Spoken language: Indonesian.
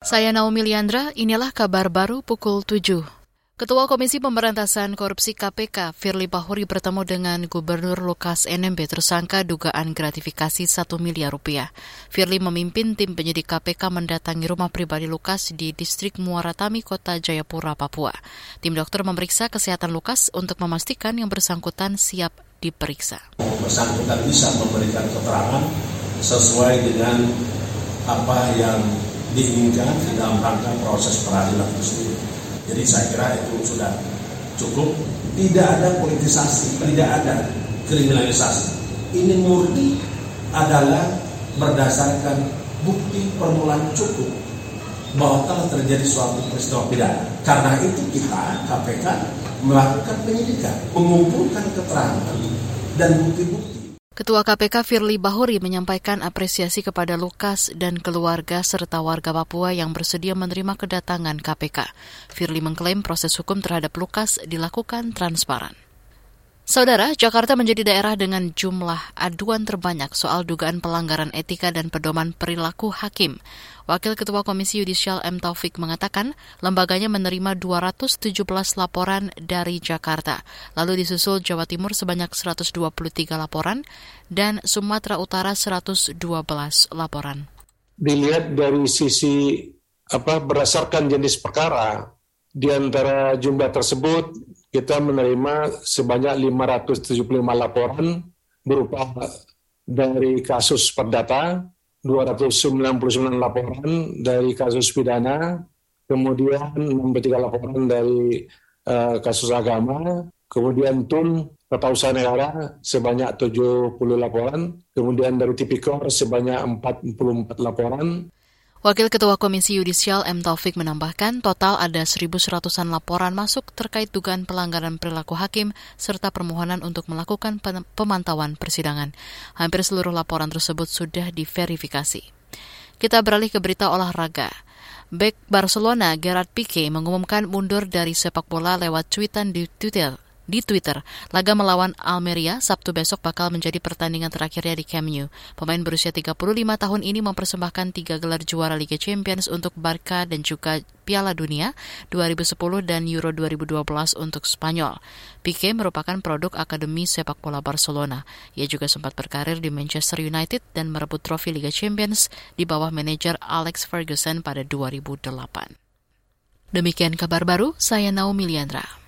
Saya Naomi Liandra, inilah kabar baru pukul 7. Ketua Komisi Pemberantasan Korupsi KPK, Firly Bahuri bertemu dengan Gubernur Lukas NMB tersangka dugaan gratifikasi 1 miliar rupiah. Firly memimpin tim penyidik KPK mendatangi rumah pribadi Lukas di distrik Muaratami, Kota Jayapura, Papua. Tim dokter memeriksa kesehatan Lukas untuk memastikan yang bersangkutan siap diperiksa. Bersangkutan bisa memberikan keterangan sesuai dengan apa yang diinginkan di dalam rangka proses peradilan itu sendiri. Jadi saya kira itu sudah cukup. Tidak ada politisasi, tidak ada kriminalisasi. Ini murni adalah berdasarkan bukti permulaan cukup bahwa telah terjadi suatu peristiwa pidana. Karena itu kita KPK melakukan penyidikan, mengumpulkan keterangan dan bukti-bukti Ketua KPK Firly Bahuri menyampaikan apresiasi kepada Lukas dan keluarga serta warga Papua yang bersedia menerima kedatangan KPK. Firly mengklaim proses hukum terhadap Lukas dilakukan transparan. Saudara, Jakarta menjadi daerah dengan jumlah aduan terbanyak soal dugaan pelanggaran etika dan pedoman perilaku hakim. Wakil Ketua Komisi Yudisial M. Taufik mengatakan lembaganya menerima 217 laporan dari Jakarta, lalu disusul Jawa Timur sebanyak 123 laporan dan Sumatera Utara 112 laporan. Dilihat dari sisi apa berdasarkan jenis perkara, di antara jumlah tersebut kita menerima sebanyak 575 laporan berupa dari kasus perdata, 299 laporan dari kasus pidana, kemudian 63 laporan dari uh, kasus agama, kemudian TUN tata usaha negara sebanyak 70 laporan, kemudian dari tipikor sebanyak 44 laporan, Wakil Ketua Komisi Yudisial M. Taufik menambahkan total ada 1.100-an laporan masuk terkait dugaan pelanggaran perilaku hakim serta permohonan untuk melakukan pemantauan persidangan. Hampir seluruh laporan tersebut sudah diverifikasi. Kita beralih ke berita olahraga. Bek Barcelona Gerard Pique mengumumkan mundur dari sepak bola lewat tweetan di Twitter di Twitter. Laga melawan Almeria Sabtu besok bakal menjadi pertandingan terakhirnya di Camp Nou. Pemain berusia 35 tahun ini mempersembahkan tiga gelar juara Liga Champions untuk Barca dan juga Piala Dunia 2010 dan Euro 2012 untuk Spanyol. Pique merupakan produk Akademi Sepak Bola Barcelona. Ia juga sempat berkarir di Manchester United dan merebut trofi Liga Champions di bawah manajer Alex Ferguson pada 2008. Demikian kabar baru, saya Naomi Liandra.